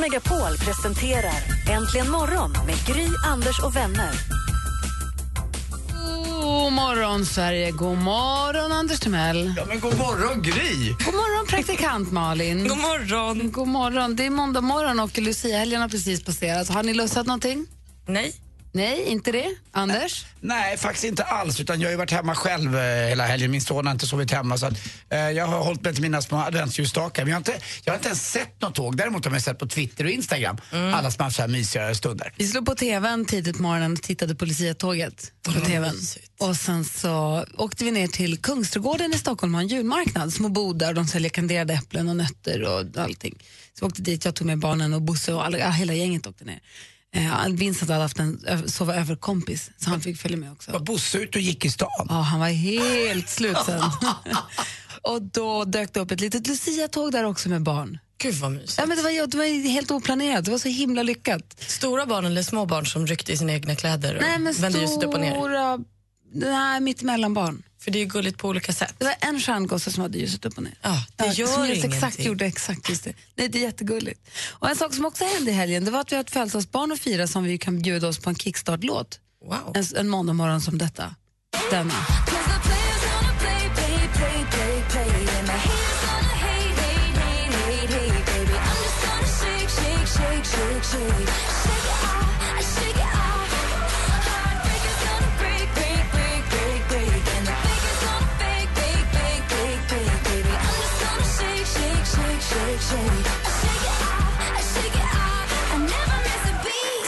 Megapol presenterar Äntligen morgon med Gry, Anders och vänner. God morgon, Sverige. God morgon, Anders Timell. Ja, men god morgon, Gry! God morgon, praktikant Malin. God morgon. God morgon. Det är måndag morgon och Lucia-helgen har precis passerat. Har ni lussat någonting? Nej. Nej, inte det. Anders? Nej, faktiskt inte alls. Utan jag har ju varit hemma själv eh, hela helgen. Min son har inte sovit hemma. Så att, eh, jag har hållit mig till mina små adventsljusstakar. Men jag har, inte, jag har inte ens sett något tåg. Däremot har jag sett på Twitter och Instagram alla som har så här mysiga stunder. Vi slog på tvn tidigt på morgonen och tittade på Lucia-tåget på tvn. Och sen så åkte vi ner till Kungsträdgården i Stockholm och har en julmarknad. Små bodar, de säljer kanderade äpplen och nötter och allting. Så vi åkte dit, jag tog med barnen och Bosse och alla, hela gänget åkte ner. Eh, Vincent hade haft en ö- sova över-kompis så han fick följa med också. Var Bosse ute och gick i stan? Ja, han var helt slut sen. och då dök det upp ett litet Lucia-tåg där också med barn. Gud vad mysigt. Ja, men det, var, det var helt oplanerat, det var så himla lyckat. Stora barn eller små barn som ryckte i sina egna kläder och Nej, men vände ljuset upp och ner? stora, nej, mittemellan barn. För det är ju gulligt på olika sätt. Det var en stjärngosse som hade ljuset upp och ner. Ja, det Ja, gör som just ingenting. exakt gjorde exakt just det. Nej, det är jättegulligt. Och en sak som också hände i helgen det var att vi har ett födelsedagsbarn att fira som vi kan bjuda oss på en kickstart-låt. Wow. En, en måndag morgon som detta. Denna.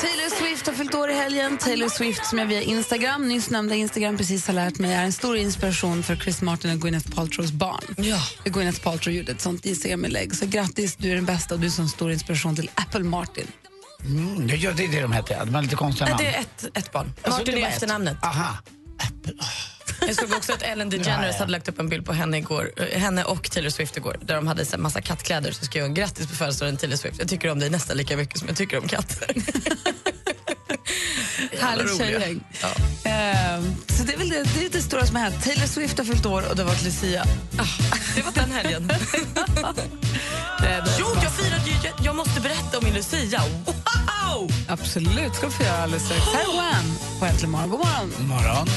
Taylor Swift har fyllt år i helgen. Taylor Swift som jag via Instagram, nyss nämnda Instagram precis har lärt mig är en stor inspiration för Chris Martin och Gwyneth Paltrows barn. Ja. Gwyneth Paltrow gjorde ett sånt Instagram-inlägg. Så grattis, du är den bästa och du är en stor inspiration till Apple Martin. Mm, ja, det är det de heter. De har lite konstiga Nej, namn. det är ett, ett barn. Alltså, Martin är efternamnet. Aha. Jag såg också att Ellen DeGeneres hade lagt upp en bild på henne, igår, eh, henne och Taylor Swift igår där de hade en massa kattkläder. Så skrev hon grattis på födelsedagen Taylor Swift. Jag tycker om dig nästan lika mycket som jag tycker om katter. Härligt tjejgäng. Ehm, så det är väl det, det, är det stora som har hänt. Taylor Swift har fyllt år och det var ett Lucia. Ah, det var den helgen. Det är det. jo, jag firade ju... Jag, jag måste berätta om min Lucia. Wow! Absolut, ska vi få göra alldeles strax. Här är Wham på Äntligen morgon. God morgon. God morgon.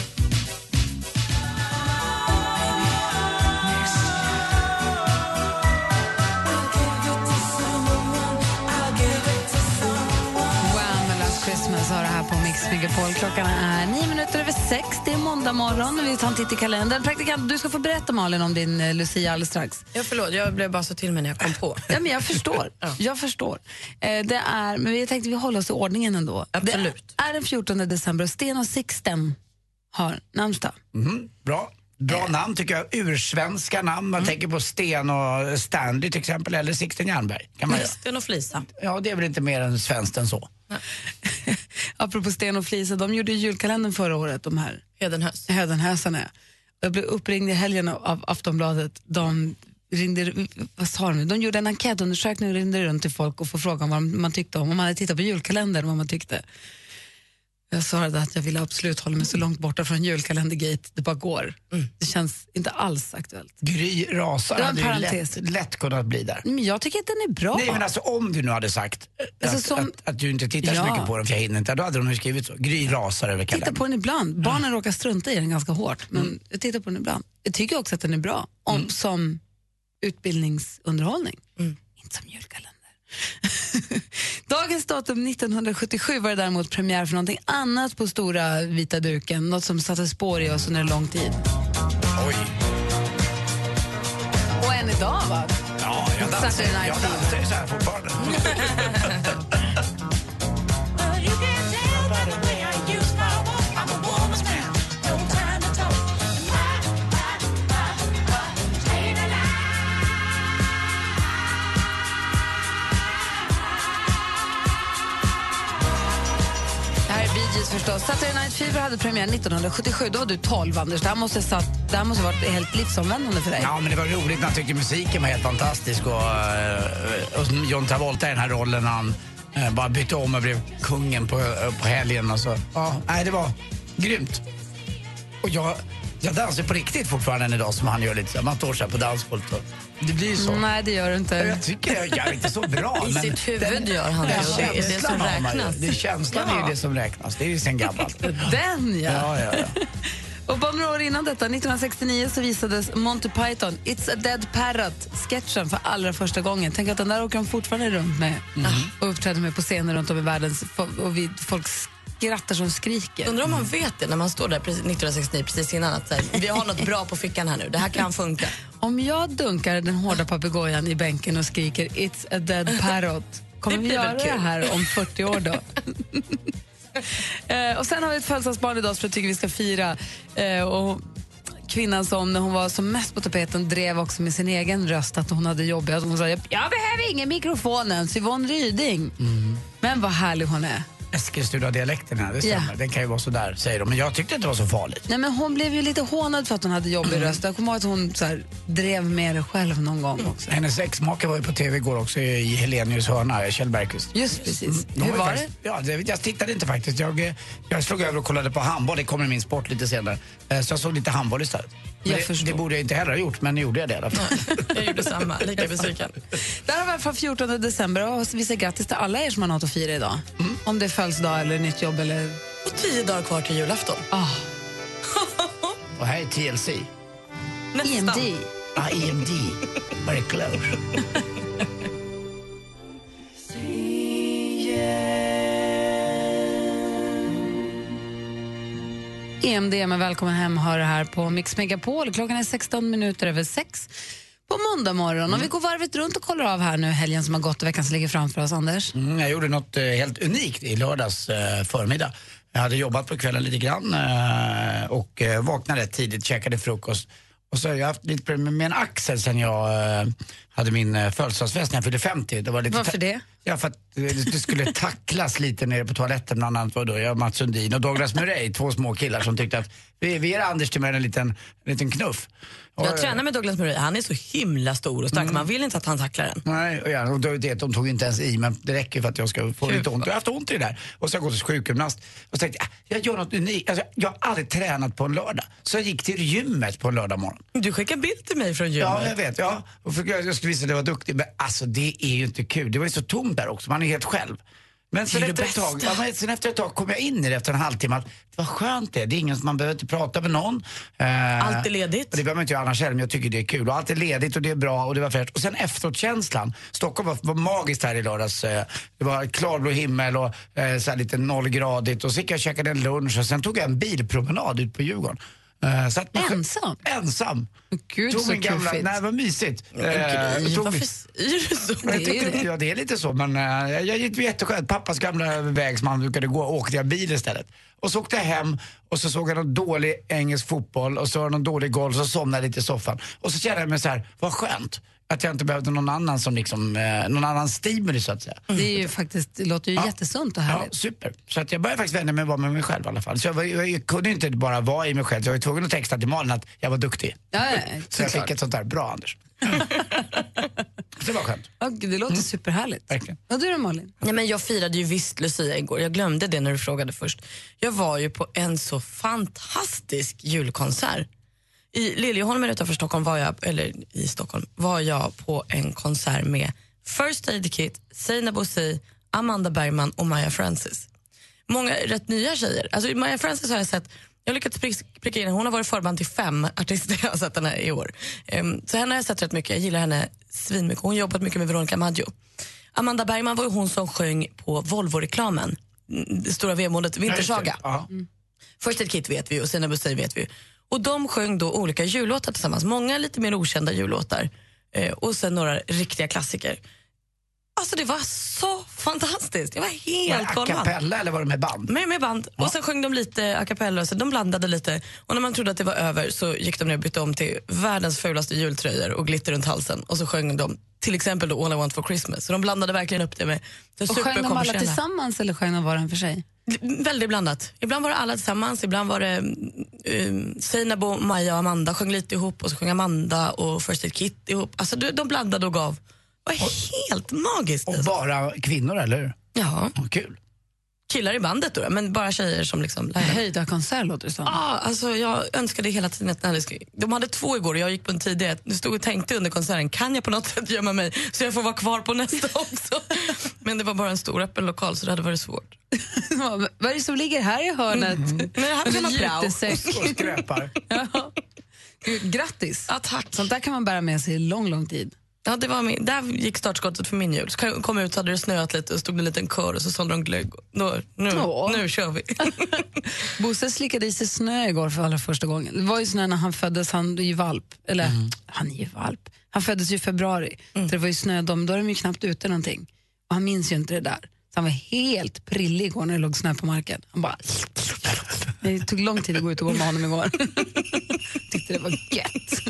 Christmas har det här på Mix Megapol. Klockan är nio minuter över sex. Det är måndag morgon och vi tar en titt i kalendern. Praktikant, du ska få berätta Malin om din eh, Lucia alldeles strax. Ja, förlåt, jag blev bara så till mig när jag kom på. Ja, men jag förstår. Jag förstår. Eh, det är, men vi tänkte vi håller oss till ordningen ändå. Absolut. Det är den 14 december och Sten och Sixten har namnsdag. Mhm, bra. Bra namn tycker jag. Ursvenska namn. Man tänker på Sten och Stanley till exempel, eller Sixten Jernberg. Kan man göra. Sten och Flisa. Ja, det är väl inte mer än svenskt än så. Apropå Sten och Flisa, de gjorde julkalendern förra året, de här Hedenhös. Hedenhösarna. Jag blev uppringd i helgen av Aftonbladet. De ringde, vad sa de? de gjorde en enkätundersökning och ringde runt till folk och få frågan vad man tyckte om, om man hade tittat på julkalendern, vad man tyckte. Jag svarade att jag ville absolut hålla mig så långt borta från julkalendergate det bara går. Det känns inte alls aktuellt. Gry rasar Det hade ju lätt, lätt kunnat bli där. Men jag tycker att den är bra. Nej men alltså om du nu hade sagt Alltså, att, som- att, att du inte tittar så Ja. mycket på den för jag hinner inte, då hade de ju skrivit så. Gry rasar över Titta kalendern. på den ibland. Barnen råkar strunta i den ganska hårt, men jag tittar på den ibland. Jag tycker också att den är bra om, som utbildningsunderhållning. Inte som julkalender. Dagens datum 1977 var det däremot premiär för någonting annat på stora vita duken. Något som satte spår i oss under en lång tid. Oj. Och än idag va? Ja, jag dansar, jag dansar så här fortfarande. förstås. Saturday Night Fever hade premiär 1977. Då var du 12, Anders. Det här måste, satt, det här måste varit helt livsomvändande för dig. Ja, men det var roligt. Jag tyckte musiken var helt fantastisk. Och, eh, och John Travolta i den här rollen, han eh, bara bytte om och blev kungen på, eh, på helgen. Och så. Ja, nej, det var grymt. Och jag, jag dansar på riktigt fortfarande än idag som han gör lite så här. Man står så här på dansgolvet. och- Det blir ju så. Nej, det gör du inte. Jag tycker jag gör inte så bra. I men sitt huvud gör han det. Det är det som räknas. Det är känslan är ju det som räknas. Det är ju sen gammalt. Den, ja. Ja, ja, ja. Och bara några år innan detta, 1969, så visades Monty Python It's a dead parrot, sketchen för allra första gången. Tänk att den där åker de fortfarande runt med och uppträder med på scener runt om i världen. Och vi, folk skrattar som skriker. Undrar om man vet det när man står där precis, 1969 precis innan att så här, vi har något bra på fickan här nu, det här kan funka. Om jag dunkar den hårda papegojan i bänken och skriker It's a dead parrot, kommer vi göra det här om 40 år då? eh, och sen har vi ett födelsedagsbarn idag som jag tycker vi ska fira. Eh, och kvinnan som när hon var som mest på tapeten drev också med sin egen röst att hon hade jobbiga. Hon sa jag behöver ingen mikrofon ens, Yvonne Ryding. Men vad härlig hon är. Eskilstuna-dialekten, ja, det stämmer. Ja. Den kan ju vara så där, säger de. Men jag tyckte inte det var så farligt. Nej, men hon blev ju lite hånad för att hon hade jobbig röst. Jag kommer ihåg att hon så här, drev med det själv någon gång också. Hennes exmake var ju på tv igår också i Helenius hörna, Kjell Bergqvist. Just precis. De Hur ju var faktiskt, Ja, det, jag tittade inte faktiskt. Jag, eh, jag slog över och kollade på handboll. Det kommer i min sport lite senare. Eh, Så jag såg lite handboll istället. Det, det borde jag inte heller ha gjort, men nu gjorde jag det i alla fall. Jag gjorde samma, lika besviken. Vi i alla fall 14 december och vi säger grattis till alla er som har något att fira idag. Om det är födelsedag eller nytt jobb eller... Och tio dagar kvar till julafton. Ah, Och här är TLC. Nästan. EMD. Ah, EMD. Very close. EMD med Välkommen hem hör det här på Mix Megapol. Klockan är 16 minuter över sex på måndag morgon. Och vi går varvet runt och kollar av här nu helgen som har gått och veckan som ligger framför oss, Anders. Mm, jag gjorde något eh, helt unikt i lördags eh, förmiddag. Jag hade jobbat på kvällen lite grann eh, och vaknade rätt tidigt, käkade frukost. Och så har jag haft lite problem med en axel sen jag hade min eh, födelsedagsfest när jag fyllde 50. Det var lite Varför det? Ja, för att eh, det skulle tacklas lite nere på toaletten. Bland annat var då jag, Mats Sundin och Douglas Murray, två små killar som tyckte att vi, vi ger Anders till mig en liten, en liten knuff. Och, Jag tränar med Douglas Murray, han är så himla stor och stark, man vill inte att han tacklar en. Nej, och ja, och då, det, de tog inte ens i, men det räcker för att jag ska få lite ont. Jag har haft ont i det där. Och så har jag gått till sjukgymnast och tänkte jag, ah, jag gör något unikt. Alltså, jag har aldrig tränat på en lördag. Så jag gick till gymmet på en lördag morgon. Du skickar bild till mig från gymmet. Ja, jag vet. Ja. Och för, jag jag skulle visa att jag var duktig, men alltså det är ju inte kul. Det var ju så tomt där också, man är helt själv. Men sen Det efter, det ett tag, ja, sen efter ett tag kom jag in i det efter en halvtimme att det var skönt det. Det är ingen, man behöver inte prata med någon. Eh, Allt är ledigt. Det behöver man inte göra annars heller, men jag tycker det är kul. Och allt är ledigt och det är bra och det var fräscht. Och sen efteråt-känslan. Stockholm var, var magiskt här i lördags. Eh, Det var klarblå himmel och eh, så lite nollgradigt. Och så gick jag och käkade en lunch och sen tog jag en bilpromenad ut på Djurgården. Eh, satt mig själv- Ensam? Ensam. Gud, Tog så min gamla, kuffigt. nej, vad mysigt. Eh, tog varför säger du så? jag Det är ju tyckte, det. ja, det är lite så, men uh, jag gick jätteskönt. Pappas gamla väg som han brukade gå, åkte jag bil istället. Och så åkte jag hem och så såg jag någon dålig engelsk fotboll och så någon dålig golf och så somnade jag lite i soffan. Och så kände jag mig så här, vad skönt. Att jag inte behövde någon annan som liksom, eh, någon annan stimuli så att säga. Det, är ju faktiskt, det låter ju Ja. jättesunt och Ja, härligt. super. Så att jag började faktiskt vänja mig att vara med mig själv i alla fall. Så jag, var, jag, kunde inte bara vara i mig själv, jag var tvungen att texta till Malin att jag var duktig. Ja, ja, Så jag fick ett sånt där, bra Anders. så det var skönt. Ja, det låter superhärligt. Verkligen. Och du då Malin? Nej, men jag firade ju visst Lucia igår. Jag glömde det när du frågade först. Jag var ju på en så fantastisk julkonsert. I Liljeholmen utanför Stockholm var jag, eller i Stockholm, var jag på en konsert med First Aid Kit, Seinabo Bosi, Amanda Bergman och Maya Francis. Många rätt nya tjejer. Alltså Maya Francis har jag sett jag har lyckats prick- pricka in Hon har varit förband till fem artister jag har sett henne i år. Ehm, så henne har jag sett rätt mycket. Jag gillar henne svinmycket. Hon har jobbat mycket med Veronica Maggio. Amanda Bergman var ju hon som sjöng på Volvo-reklamen. Mm, Det stora vemodet Vintersaga. Ja. First Aid Kit vet vi och Sina Bussey vet vi. Och de sjöng då olika jullåtar tillsammans. Många lite mer okända jullåtar eh, och sen några riktiga klassiker. Alltså det var så fantastiskt. Jag var Var helt det a golvad. cappella eller var det med band? Med, med band. Och sen sjöng de lite a cappella, så de blandade lite. Och när man trodde att det var över så gick de ner och bytte om till världens fulaste jultröjor och glitter runt halsen. Och så sjöng de till exempel då All I want for Christmas. Så de blandade verkligen upp det med det Och sjöng de alla tillsammans eller sjöng de var och en för sig? Väldigt blandat. Ibland var det alla tillsammans, ibland var det um, Seinabo, Maja och Amanda sjöng lite ihop och så sjöng Amanda och First Aid Kit ihop. Alltså de, de blandade och gav. Det var helt magiskt. Och alltså. bara kvinnor, eller hur? Ja, Ja, Kul. Killar i bandet då, men bara tjejer som liksom... Höjda konsert låter det som. Ah, alltså jag önskade hela tiden att det skulle- De hade två igår och jag gick på en tidigare. Jag stod och tänkte under konserten, kan jag på något sätt gömma mig så jag får vara kvar på nästa också? Men det var bara en stor öppen lokal så det hade varit svårt. Vad är det som ligger här i hörnet? Men det här kan man. Och skräpar. Ja. Grattis! Ja, tack. Sånt där kan man bära med sig i lång, lång tid. Ja, det var min, där gick startskottet för min jul. Så kom- ut så hade det snöat lite och stod en liten kör och så sålde de glögg. Då, nu, Åh. nu kör vi. Bosse slickade i sig snö igår för allra första gången. Det var ju snö när han föddes, han är ju valp. Eller, han är ju valp. Han föddes ju i februari, så det var ju snö, de, då är de ju knappt ute någonting. Och han minns ju inte det där. Så han var helt prillig igår när det låg snö på marken. Han bara... Det tog lång tid att gå ut och gå med honom igår. Tyckte det var gött.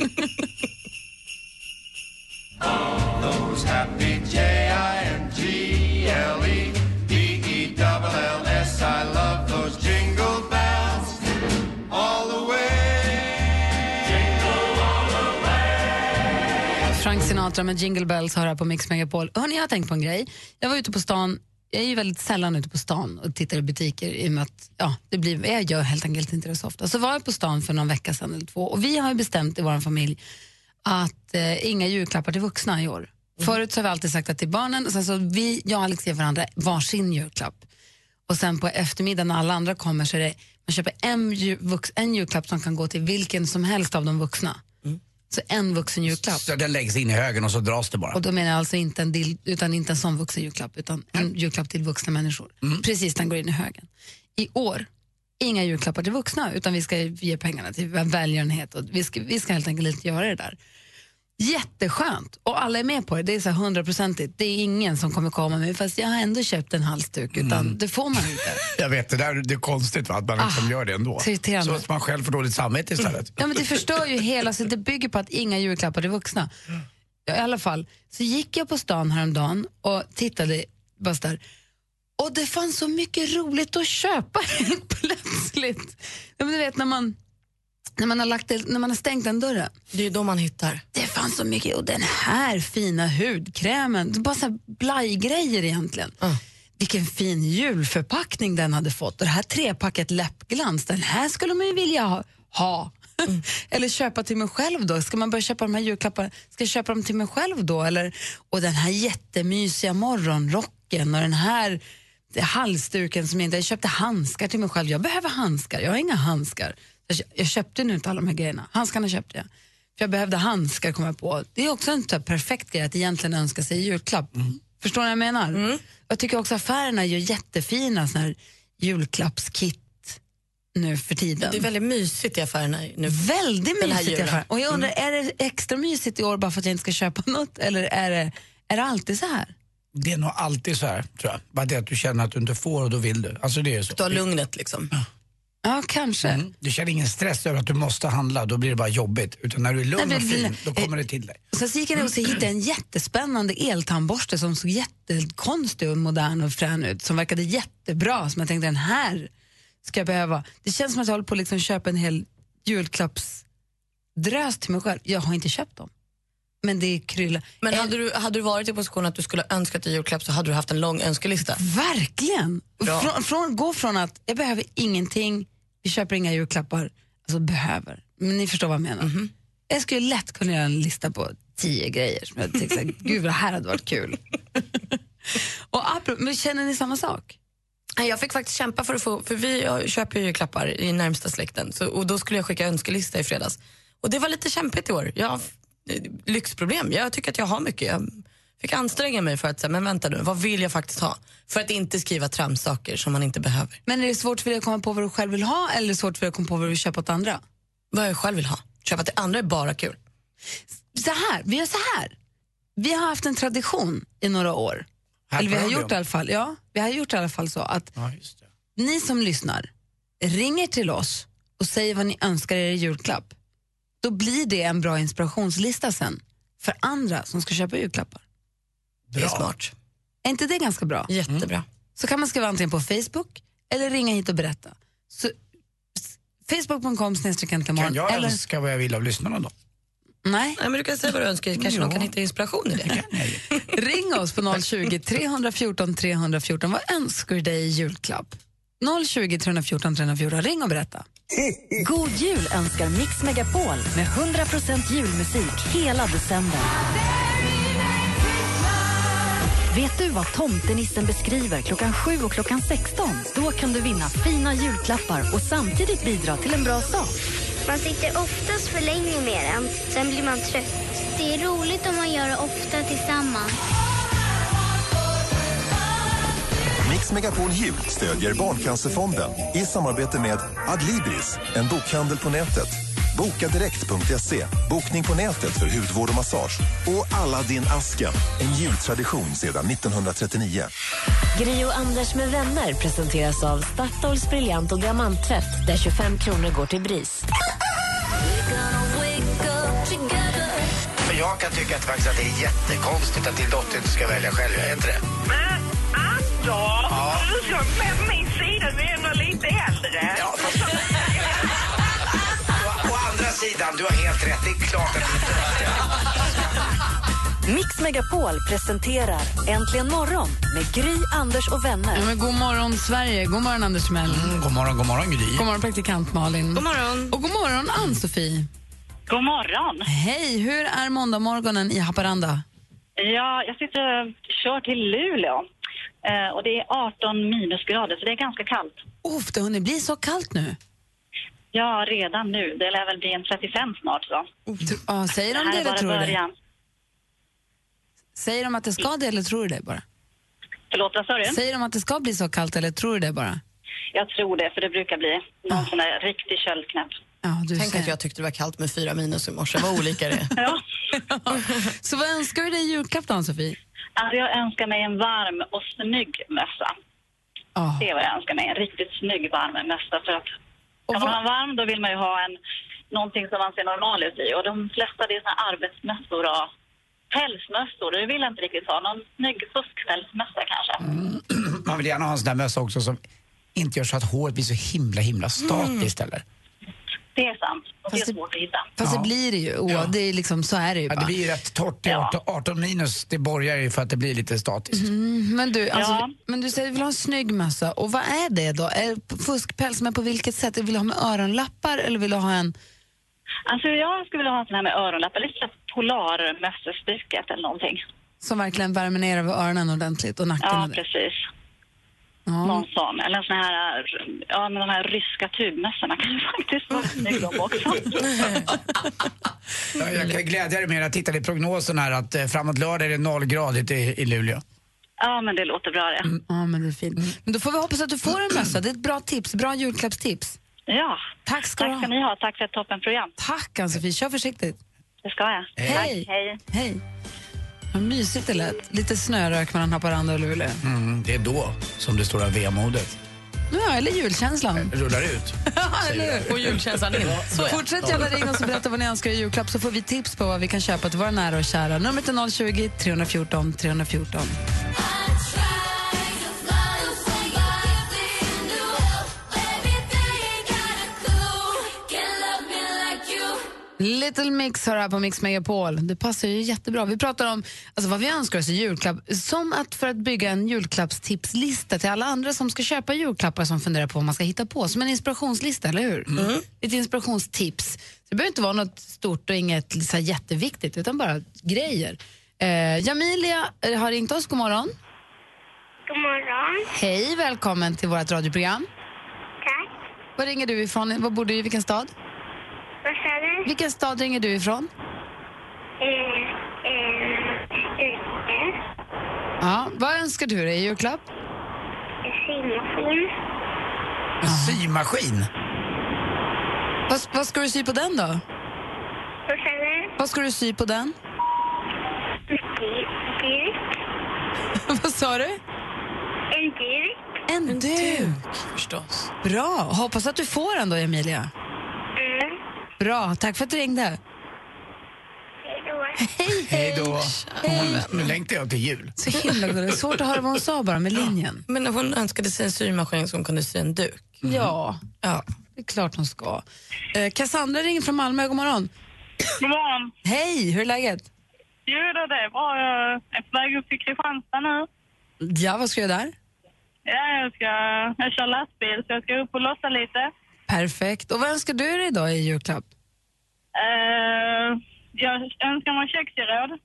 Those happy J-I-N-G-L-E D-E-double-L-S I love those jingle bells all the way Frank Sinatra med Jingle Bells hör här på Mix Megapol. Hörrni, jag har tänkt på en grej. Jag var ute på stan, jag är ju väldigt sällan ute på stan och tittar i butiker i och med att ja, det blir, jag gör helt enkelt inte det så ofta. Så var jag på stan för någon vecka sedan eller två och vi har ju bestämt i vår familj att eh, inga julklappar till vuxna i år. Förut så har vi alltid sagt att till barnen, och sen så vi, jag och Alex ger varandra varsin julklapp. Och sen på eftermiddagen när alla andra kommer så är det, man köper en, ju, vux, en julklapp som kan gå till vilken som helst av de vuxna. Så en vuxen julklapp. Så den läggs in i högen och så dras det bara. Och då menar jag alltså inte en, dil, utan inte en sån vuxen julklapp, utan en julklapp till vuxna människor. Precis, den går in i högen. I år, inga julklappar till vuxna, utan vi ska ge pengarna till välgörenhet och vi ska, vi ska helt enkelt inte göra det där. Jätteskönt, och alla är med på det. Det är så hundraprocentigt. Det är ingen som kommer komma med, fast jag har ändå köpt en halsduk, utan det får man inte. Jag vet, det, där, det är konstigt va? att man liksom Ah, gör det ändå. så. Så att man själv får dåligt samvete istället. Ja, men det förstör ju hela, så det bygger på att inga julklappar till vuxna. Ja, I alla fall, så gick jag på stan häromdagen och tittade bara där. Och det fanns så mycket roligt att köpa helt plötsligt. Ja, men du vet när man, när man, har lagt det, när man har stängt den dörren. Det är då man hittar. Det fanns så mycket, och den här fina hudkrämen, det bara så här blajgrejer egentligen. Vilken fin julförpackning den hade fått. Och det här trepacket läppglans, den här skulle man ju vilja ha. ha. Eller köpa till mig själv då. Ska man börja köpa de här julklapparna? Ska jag köpa dem till mig själv då? Eller, och den här jättemysiga morgonrocken och den här halsduken som jag inte... Jag köpte handskar till mig själv. Jag behöver handskar. Jag har inga handskar. Jag, kö- jag köpte nu inte alla de här grejerna. Handskarna köpte jag. För jag behövde handskar kom jag på. Det är också en här perfekt grej att egentligen önska sig julklapp. Förstår ni vad jag menar? Jag tycker också affärerna gör jättefina såna här julklappskit nu för tiden. Det är väldigt mysigt i affärerna nu. Väldigt mysigt i affären. Och jag undrar, är det extra mysigt i år bara för att jag inte ska köpa något? Eller är det, är det alltid så här? Det är nog alltid så här, tror jag. Bara det att du känner att du inte får och då vill du. Alltså det är så. Du har lugnet liksom. Ja, kanske. Mm. Du känner ingen stress över att du måste handla, då blir det bara jobbigt. Utan när du är lugn Nej, och men- fin, då kommer det till dig. Och sen så gick jag ner och så hittade en jättespännande eltandborste som såg jättekonstig och modern och frän ut, som verkade jättebra, som jag tänkte den här ska jag behöva. Det känns som att jag håller på att liksom köpa en hel julklappsdrös till mig själv. Jag har inte köpt dem. Men det är krylla. Men En- hade du, hade du varit i position att du skulle ha önskat dig julklapp så hade du haft en lång önskelista. Verkligen! Från, från, gå från att jag behöver ingenting, vi köper inga julklappar, alltså behöver. Men ni förstår vad jag menar. Mhm. Jag skulle lätt kunna göra en lista på tio grejer som jag tänkte, gud vad det här hade varit kul. Och men känner ni samma sak? Jag fick faktiskt kämpa för att få, för vi köper ju klappar i närmsta släkten så, och då skulle jag skicka önskelista i fredags. Och det var lite kämpigt i år. Jag eh, lyxproblem. Jag tycker att jag har mycket. Jag fick anstränga mig för att säga, men vänta nu, vad vill jag faktiskt ha? För att inte skriva tramsaker som man inte behöver. Men är det svårt för dig att komma på vad du själv vill ha eller är det svårt för dig att komma på vad du vill köpa åt andra? Vad jag själv vill ha. Köpa till andra är bara kul. Så här, vi gör så här. Vi har haft en tradition i några år. Här Eller vi har gjort i alla fall, ja, vi har gjort i alla fall så att Ja, just det. ni som lyssnar ringer till oss och säger vad ni önskar er i julklapp. Då blir det en bra inspirationslista sen för andra som ska köpa julklappar. Det är smart. Är inte det ganska bra? Jättebra. Så kan man skriva antingen på Facebook eller ringa hit och berätta. Så, Facebook.com snedstreck Kan jag eller, önska vad jag vill av lyssnarna då? Nej. Nej, men du kan säga vad du önskar, kanske någon kan hitta inspiration i det. Ring oss på 020 314 314. Vad önskar du dig i julklapp? 020 314 314. Ring och berätta. God jul önskar Mix Megapol med 100% julmusik hela december. Vet du vad tomtenissen beskriver klockan 7 och klockan 16? Då kan du vinna fina julklappar och samtidigt bidra till en bra sak. Man sitter oftast för länge med den, sen blir man trött. Det är roligt om man gör det ofta tillsammans. Mix Megapol Jul stödjer Barncancerfonden i samarbete med Adlibris, en bokhandel på nätet. Bokadirekt.se, bokning på nätet för hudvård och massage. Och Aladdin-asken, en jultradition sedan 1939. Gri och Anders med vänner presenteras av Statoils briljant och diamanttvätt där 25 kronor går till BRIS. Men jag kan tycka att, faktiskt att det är jättekonstigt att din dotter inte ska välja själv. Är inte det? Du ska med min sida, du är ändå lite äldre. Ja, å, andra sidan, du har helt rätt. Det är klart att inte Mix Megapol presenterar Äntligen morgon med Gry, Anders och vänner. Ja, men god morgon, Sverige. God morgon, Anders Timell. Mm, god morgon, god morgon, Gry. God morgon, praktikant Malin. God morgon. Och god morgon, Ann-Sofie. God morgon. Hej, hur är måndagmorgonen i Haparanda? Ja, jag sitter och kör till Luleå. Eh, och det är 18 minusgrader, så det är ganska kallt. Uff, det har hunnit bli så kallt nu. Ja, redan nu. Det lär väl bli en 35 snart. Så. Ja, säger de här det är eller tror du det? början. Säger de att det ska det eller tror du det bara? Förlåt, vad sa du? Säger de att det ska bli så kallt eller tror du det bara? Jag tror det, för det brukar bli någon sån där riktig köldknäpp. Ja, du Tänk ser. att jag tyckte det var kallt med fyra minus i morse. Vad olika det är. Ja. Så vad önskar du dig i julklapp då, Ann-Sofie? Alltså, jag önskar mig en varm och snygg mössa. Ja. Det är vad jag önskar mig. En riktigt snygg varm mössa. För att kan man ha varm då vill man ju ha en, någonting som man ser normal ut i. Och de flesta det är såna arbetsmössor och pälsmössor. Det vill jag inte riktigt ha. Någon snygg fuskpälsmössa kanske. Man vill gärna ha en sån där mössa också som inte gör så att håret blir så himla, himla statiskt eller? Det är sant. Och det är svårt att hitta. Fast Ja. det blir det ju. Ja. det är liksom, så är det ju Ja, bara. det blir ju rätt torrt i Ja. 18, 18 minus. Det borgar ju för att det blir lite statiskt. Mm, men, du, alltså, Ja. men du säger att du vill ha en snygg mössa. Och vad är det då? Är det fuskpäls, men på vilket sätt? Vill du ha med öronlappar eller vill du ha en... Alltså jag skulle vilja ha en sån här med öronlappar. Lite så här polarmössestycket eller någonting. Som verkligen värmer ner över öronen ordentligt och nacken. Ja, och det. precis. Ja. Någon sån. Eller en sån här, ja men de här ryska tubmössorna kan ju faktiskt vara snygga de också. Ja, jag kan glädja dig med att titta i prognosen här att eh, framåt lördag är det nollgradigt i, i Luleå. Ja, men det låter bra det. Ja, men det är fint. Men då får vi hoppas att du får en mössa. Det är ett bra tips, bra julklappstips. Ja, Tack ska tack ska ni ha. Tack för ett toppenprogram. Tack Ann-Sofie, kör försiktigt. Det ska jag. Hej. Tack, hej. Hej. Vad mysigt det lät. Lite snörök mellan Haparanda och Luleå. Mm, det är då som det stora vemodet Ja, eller julkänslan. rullar ut. eller hur? Och julkänslan in. Så ja. Fortsätt gärna ringa oss och berätta vad ni önskar i julklapp så får vi tips på vad vi kan köpa till våra nära och kära. Numret är 020 314 314. Little Mix har här på Mix Megapol. Det passar ju jättebra. Vi pratar om alltså, vad vi önskar oss i julklapp. Som att för att bygga en julklappstipslista till alla andra som ska köpa julklappar som funderar på vad man ska hitta på. Som en inspirationslista, eller hur? Mm. Ett inspirationstips. Så det behöver inte vara något stort och inget så här, jätteviktigt, utan bara grejer. Eh, Jamilia eh, har ringt oss. God morgon. God morgon. Hej, välkommen till vårt radioprogram. Tack. Var ringer du ifrån? Var bor du i? Vilken stad? Vad sa du? Vilken stad ringer du ifrån? Eh, eh, ute. Ja, vad önskar du dig i julklapp? Symaskin. En symaskin? Vad, vad ska du sy på den då? Vad sa du? Vad ska du sy på den? Duk. vad sa du? En duk. En duk. Förstås. Bra. Hoppas att du får den då, Emilia. Mm. Bra. Tack för att du ringde. Hej då. Hej. Nu längtar jag till jul. Så himla gulligt. Svårt att höra vad hon sa bara med linjen. Men hon önskade sig en symaskin som kunde sy en duk. Ja, Ja. det är klart hon ska. Eh, Cassandra ringer från Malmö. God morgon. God morgon. Hej, hur är läget? Jo, då, det är bra. Jag är på väg upp till Kristianstad nu. Ja, vad ska du göra där? Ja, jag, ska, jag kör lastbil, så jag ska upp och lossa lite. Perfekt. Och vad önskar du dig idag i julklapp? Eh, jag önskar mig köksgeråd.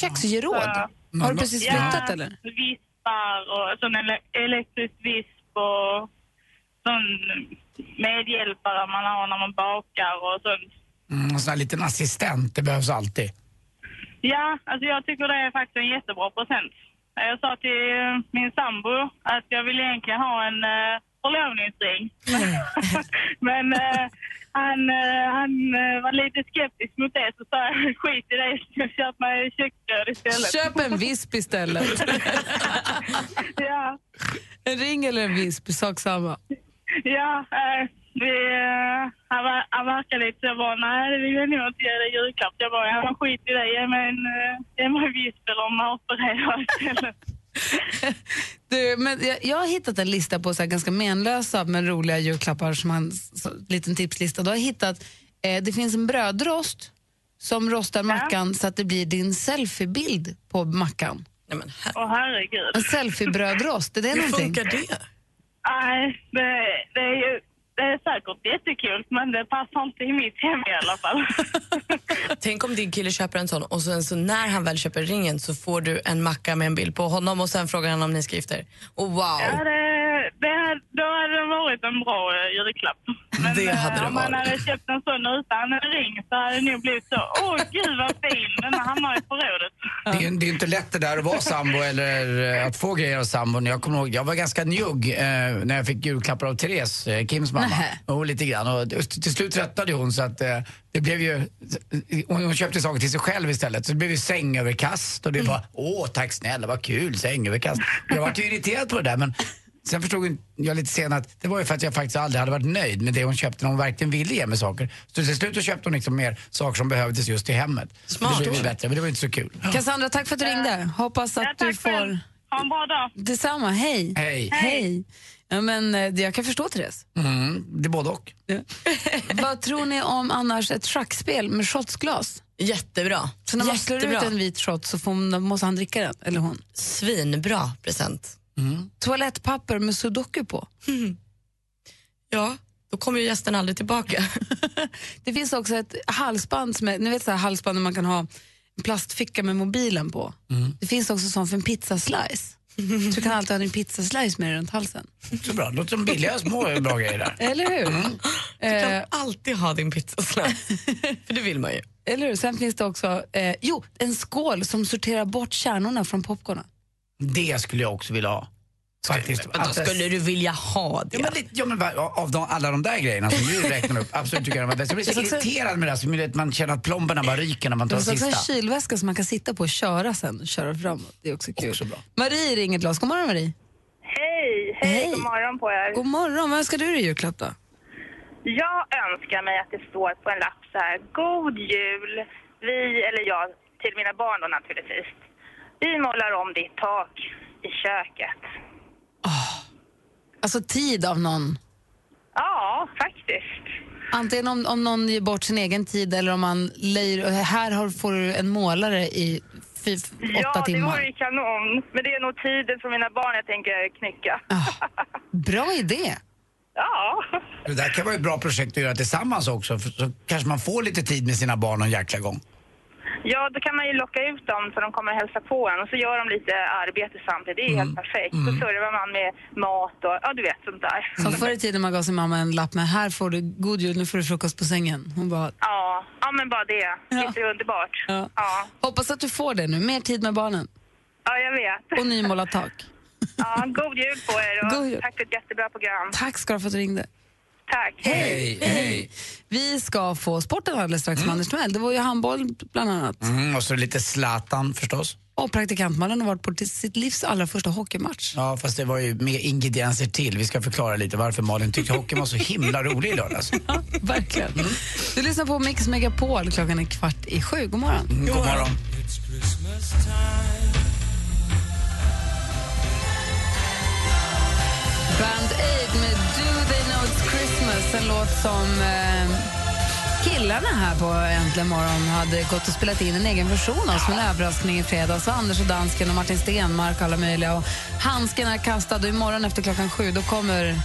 Köksgeråd? Så- Har du precis Ja, flyttat eller? vispar och sån ele- elektrisk visp och sån medhjälpare man har när man bakar och sånt. Mm, sån här liten assistent, det behövs alltid. Ja, alltså jag tycker det är faktiskt en jättebra present. Jag sa till min sambo att jag vill egentligen ha en uh, förlovningsring. Men eh, han, eh, han eh, var lite skeptisk mot det så sa jag skit i det, jag köper mig köksbröd istället. Köp en visp istället. ja, En ring eller en visp, sak samma. ja eh, vi, eh, han, var, han verkade lite så jag bara, nej det vill jag nog inte dig i julklapp. Jag bara, ja skit i det, ge mig en, en visp eller en matberedare istället. Du, men jag, jag har hittat en lista på så här ganska menlösa men roliga julklappar som så, liten tipslista. Då har hittat, eh, det finns en brödrost som rostar mackan så att det blir din selfiebild på mackan. Nej, men här. Åh herregud. En selfiebrödrost, är det Hur någonting? funkar det? Nej, det, det är ju det är säkert jättekul, men det passar inte i mitt hem i alla fall. Tänk om din kille köper en sån och sen så när han väl köper ringen så får du en macka med en bild på honom och sen frågar han om ni ska gifta er. Och wow! Ja, det, det, hade- då hade det varit en bra eh, julklapp. Men Det hade eh, det om man varit. hade köpt en sån utan en ring så hade det nog blivit så, åh gud vad fin, den hamnar i förrådet. Det är, det är inte lätt det där att vara sambo eller eh, att få grejer av sambon. Jag kommer ihåg, jag var ganska njugg eh, när jag fick julklappar av Therese, eh, Kims mamma. Nähä. Och lite grann. Och till slut tröttnade hon så att eh, det blev ju... Hon, hon köpte saker till sig själv istället. Så det blev ju sängöverkast och det var åh tack snälla vad kul sängöverkast. Jag var ju irriterad på det där men Sen förstod jag lite senare att det var ju för att jag faktiskt aldrig hade varit nöjd med det hon köpte när hon verkligen ville ge mig saker. Så till slut så köpte hon liksom mer saker som behövdes just i hemmet. Smart. Det blev bättre men det var inte så kul. Cassandra, tack för att du ringde. Hoppas att Ja, du får... Ha en bra dag. Detsamma, hej. Hej. Hej. Ja, men, eh, jag kan förstå Therese. Mm, det är både och. Vad tror ni om annars ett schackspel med shotsglas? Jättebra. Så när man slår ut Jättebra. en vit shot så får man, måste han dricka den, eller hon. Svinbra present. Toalettpapper med sudoku på. Ja, då kommer ju gästen aldrig tillbaka. Det finns också ett halsband, som är, ni vet så här halsband där man kan ha en plastficka med mobilen på. Det finns också sån för en pizzaslice. Så du kan alltid ha din pizzaslice med dig runt halsen. Så bra, låter som billiga små bra grejer där. Eller hur? Du kan Eh, alltid ha din pizzaslice. För det vill man ju. eller hur? Sen finns det också eh, jo, en skål som sorterar bort kärnorna från popcornen. Det skulle jag också vilja ha. Faktiskt. Men då skulle du vilja ha det? Ja, men, lite, ja, men av de, alla de där grejerna som du räknar upp, absolut tycker jag de var bäst. Jag blir så Det irriterad med det här, att man känner att plomberna bara ryker när man Det tar finns också en sista. kylväska som man kan sitta på och köra sen, köra framåt. Det är också kul. Också bra. Marie ringer till oss. God morgon Marie. Hej, hej, Hej. god morgon på er. God morgon, vad önskar du dig i julklapp då? Jag önskar mig att det står på en lapp så här, God jul, vi, eller jag, till mina barn då naturligtvis. Vi målar om ditt tak i köket. Alltså tid av någon. Ja, faktiskt. Antingen om, om någon ger bort sin egen tid eller om man lejer, här har, får du en målare i fy, åtta ja, det timmar. vore ju kanon. Men det är nog tiden för mina barn jag tänker knycka. Bra idé. Ja. Det där kan vara ett bra projekt att göra tillsammans också, för så kanske man får lite tid med sina barn en jäkla gång. Ja, då kan man ju locka ut dem så de kommer och hälsa på en och så gör de lite arbete samtidigt. Det är helt perfekt. Så servar man med mat och ja, du vet sånt där. Som förr i tiden man gav sin mamma en lapp med här får du god jul, nu får du frukost på sängen. Hon bara, Ja, ja men bara det. Ja. Inte underbart. Ja. Ja. hoppas att du får det nu, mer tid med barnen ja, jag vet. och nymålat tak. Ja, god jul på er och God jul. tack för ett jättebra program. Tack ska du ha för att du ringde. Tack. Hej, hej. Vi ska få sporten alldeles strax med Anders Timell. Det var ju handboll bland annat. Mm, och så lite Zlatan förstås. Och praktikantmannen har varit på sitt livs allra första hockeymatch. Ja, fast det var ju mer ingredienser till. Vi ska förklara lite varför Malin tyckte hockeyn var så himla rolig i lördags. Verkligen. Du lyssnar på Mix Megapol. Klockan är kvart i sju. God morgon. Mm, god morgon. Band Aid med Do It's Christmas. En låt som eh, killarna här på Äntligen morgon hade gått och spelat in en egen version av som en överraskning i fredags. Och Anders och Dansken och Martin Stenmark och alla möjliga. Och handsken är kastad och imorgon efter klockan sju då kommer,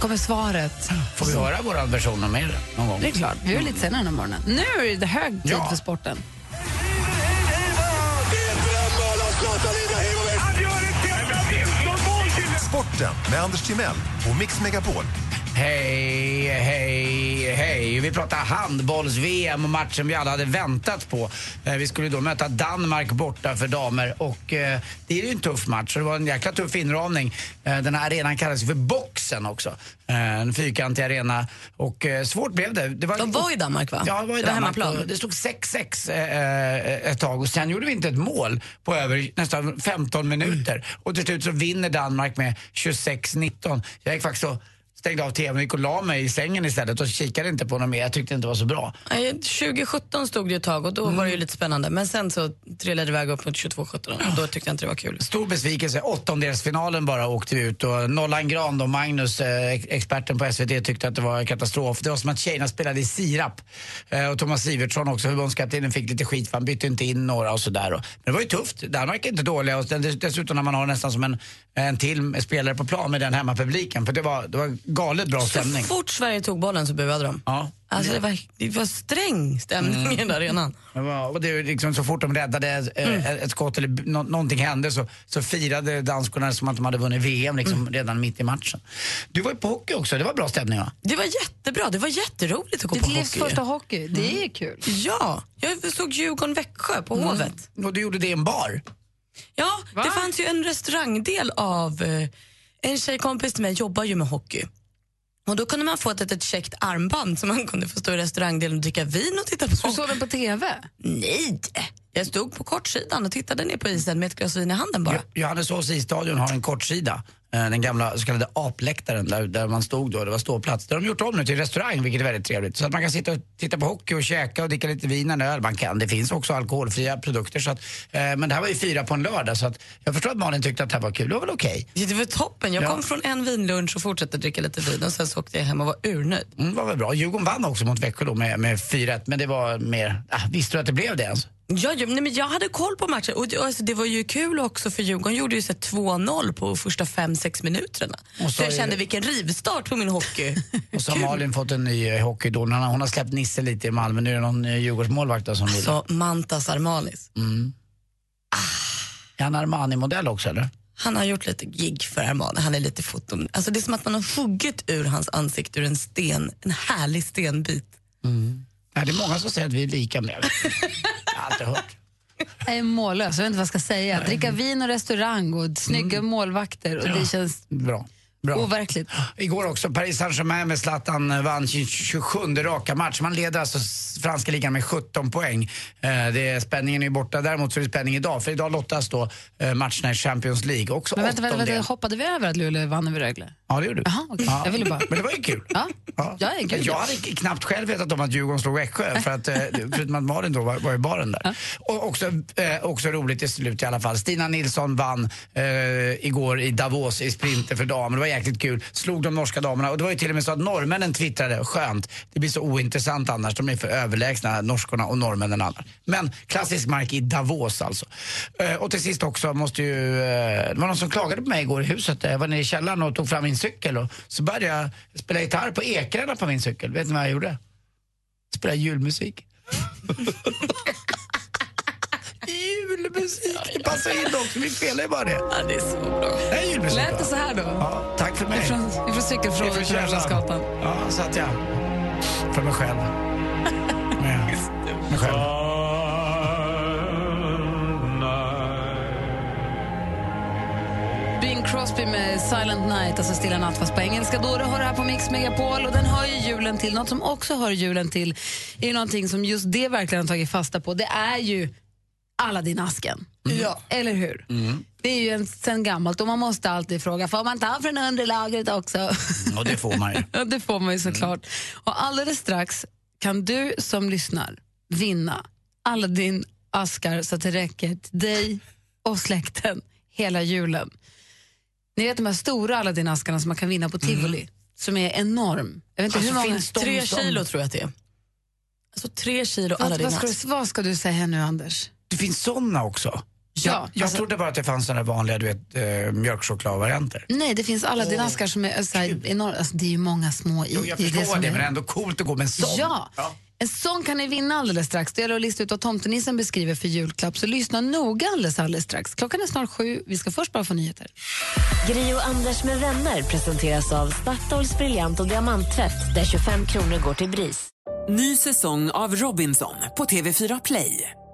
kommer svaret. Får vi höra vår version av mer någon gång? Det är klart. Vi är lite senare den morgonen. Nu är det hög tid Ja. för sporten. Sporten med Anders Timell och Mix Megapol. Hej, hej, hej. Vi pratar handbolls-VM och matchen vi alla hade väntat på. Eh, Vi skulle då möta Danmark borta för damer och eh, det är ju en tuff match. så Det var en jäkla tuff inramning. Eh, Den här arenan kallas ju för Boxen också. Eh, En fyrkantig arena och svårt blev det. det var, De var i Danmark, va? Ja, det var i Det var Danmark. hemmaplan. Och Det stod 6-6 eh, ett tag och sen gjorde vi inte ett mål på över nästan 15 minuter. Och till slut så vinner Danmark med 26-19. Jag gick faktiskt och stängde av tvn och gick och la mig i sängen istället och kikade inte på något mer. Jag tyckte inte det var så bra. Nej, 2017 stod det ett tag och då var det ju lite spännande. Men sen så trillade det iväg upp mot 22-17 och då tyckte jag inte det var kul. Stor besvikelse. Åttondelsfinalen bara åkte vi ut och Nollan Gran och Magnus, eh, ex- experten på SVT, tyckte att det var katastrof. Det var som att tjejerna spelade i sirap. Eh, och Thomas Sivertsson också, förbundskaptenen, fick lite skit för han bytte inte in några och sådär. Men det var ju tufft. Danmark är inte dåliga och dessutom när man har nästan som en, en till spelare på plan med den hemmapubliken. För det var, det var galet bra Så stämning. fort Sverige tog bollen så buade de. Ja. Alltså det var, det var sträng stämning Mm. i den där arenan. Det var, och det liksom så fort de räddade eh, Mm. ett skott eller nå- någonting hände så, så firade danskorna som att de hade vunnit VM liksom, Mm. redan mitt i matchen. Du var ju på hockey också, det var bra stämning va? Det var jättebra, det var jätteroligt att gå Ditt på livs hockey. första hockey. Det Mm. är kul. Ja, jag såg Djurgården-Växjö på Hovet. Och du gjorde det i en bar? Ja, det fanns ju en restaurangdel av... Eh, en tjejkompis till mig jobbar ju med hockey. Och Då kunde man få ett litet käckt armband som man kunde få stå i restaurangdelen och dricka vin och titta på. Du såg den på TV? Nej! Jag stod på kortsidan och tittade ner på isen med ett glas vin i handen bara. Johannesås isstadion har en kortsida. eh, Den gamla så kallade apläktaren där, där man stod då, det var ståplats. Där har de gjort om nu till restaurang vilket är väldigt trevligt. Så att man kan sitta och titta på hockey och käka och dricka lite vin eller öl. Man kan, det finns också alkoholfria produkter. Så att, eh, men det här var ju fyra på en lördag så att jag förstår att Malin tyckte att det här var kul. Det var väl okej? Ja, Det var toppen. Jag Ja. kom från en vinlunch och fortsatte dricka lite vin och sen så åkte jag hem och var urnöjd. Mm, det var väl bra. Djurgården vann också mot Växjö då med, med 4-1 men det var mer, ah, visste du att det blev det ens? Ja, ja, nej, men jag hade koll på matchen och det, alltså, det var ju kul också för Djurgården gjorde ju så här 2-0 på första 5-6 minuterna. Och så jag kände vilken rivstart på min hockey. Och så har Malin fått en ny eh, hockeyidol. Hon har- släppt Nisse lite i Malmö. Nu är det någon eh, Djurgårdsmålvakt som vill. Så Mantas Armanis. Mm. Är han Armani-modell också eller? Han har gjort lite gig för Armani, han är lite foton. Alltså det är som att man har huggit ur hans ansikte ur en sten, en härlig stenbit. Nej, det är många som säger att vi är lika med. Jag har alltid hört. Jag är mållös, jag vet inte vad jag ska säga. Dricka vin och restaurang och snygga målvakter och det känns Bra. Bra. overkligt. Igår också, Paris Saint-Germain med Zlatan eh, vann sin 27 raka match. Man leder alltså franska ligan med 17 poäng. Eh, det är, spänningen är borta. Däremot så är det spänning idag, för idag lottas då eh, matcherna i Champions League. Också Men vänta, vänta, vänta, hoppade vi över att Luleå vann över Rögle? Ja, det gjorde du. Jaha, okej. Ja. Jag ville bara... Men det var ju kul. Ja, Ja. jag är. Jag hade knappt själv vetat om att Djurgården slog Växjö, för att, förutom att Malin då var, var i baren där. Och också, också roligt till slut i alla fall. Stina Nilsson vann eh, igår i Davos i sprinter för damer. Jäkligt kul. Slog de norska damerna. Och det var ju till och med så att norrmännen twittrade, skönt, det blir så ointressant annars. De är för överlägsna, norskorna och norrmännen annars. Men klassisk mark i Davos alltså. Eh, och till sist också måste ju, eh, det var någon som klagade på mig igår i huset. Jag var nere i källaren och tog fram min cykel och så började jag spela gitarr på ekrarna på min cykel. Vet ni vad jag gjorde? Spela julmusik. julmusik! Det passar in också, vi spelar ju bara det. Ja, det är så bra. Det är julmusik Lät det så här då? Ja, tack för mig. Ifrån, ifrån på källaren. Rörstrandsgatan. Ja, satt jag för mig själv. Med mig själv. Bing Crosby med Silent Night, alltså Stilla natt fast på engelska. Då du hör det här på Mix Megapol och den hör ju julen till. Något som också hör julen till är ju någonting som just det verkligen har tagit fasta på. Det är ju Aladdin-asken. Ja. Eller hur? Det är ju en, sen gammalt och man måste alltid fråga, får man ta från underlaget också? Och det får man ju. Ja, det får man ju såklart. Och alldeles strax kan du som lyssnar vinna alla din askar så att det räcker till dig och släkten hela julen. Ni vet de här stora Aladdin-askarna som man kan vinna på tivoli, som är enorm. Jag vet inte Alltså, hur många... finns de Tre som- kilo tror jag att det är. Alltså tre kilo Vad, Aladdin vad, vad ska du säga nu, Anders? Det finns såna också? Ja, jag jag alltså- trodde bara att det fanns såna vanliga du vet, eh, mjölkchokladvarianter. Nej, det finns Aladdin-askar som är så här, enorma. Alltså, det är ju många små i. Jo, jag förstår det, som är- men ändå coolt att gå med en sån. Ja. En sån kan ni vinna alldeles strax. Det gäller att lista ut vad tomtenissen beskriver för julklapp. Så lyssna noga alldeles, alldeles strax. Klockan är snart sju. Vi ska först bara få nyheter. Gri och Anders med vänner presenteras av Statoils briljant och diamanttvätt där 25 kronor går till BRIS. Ny säsong av Robinson på TV4 Play.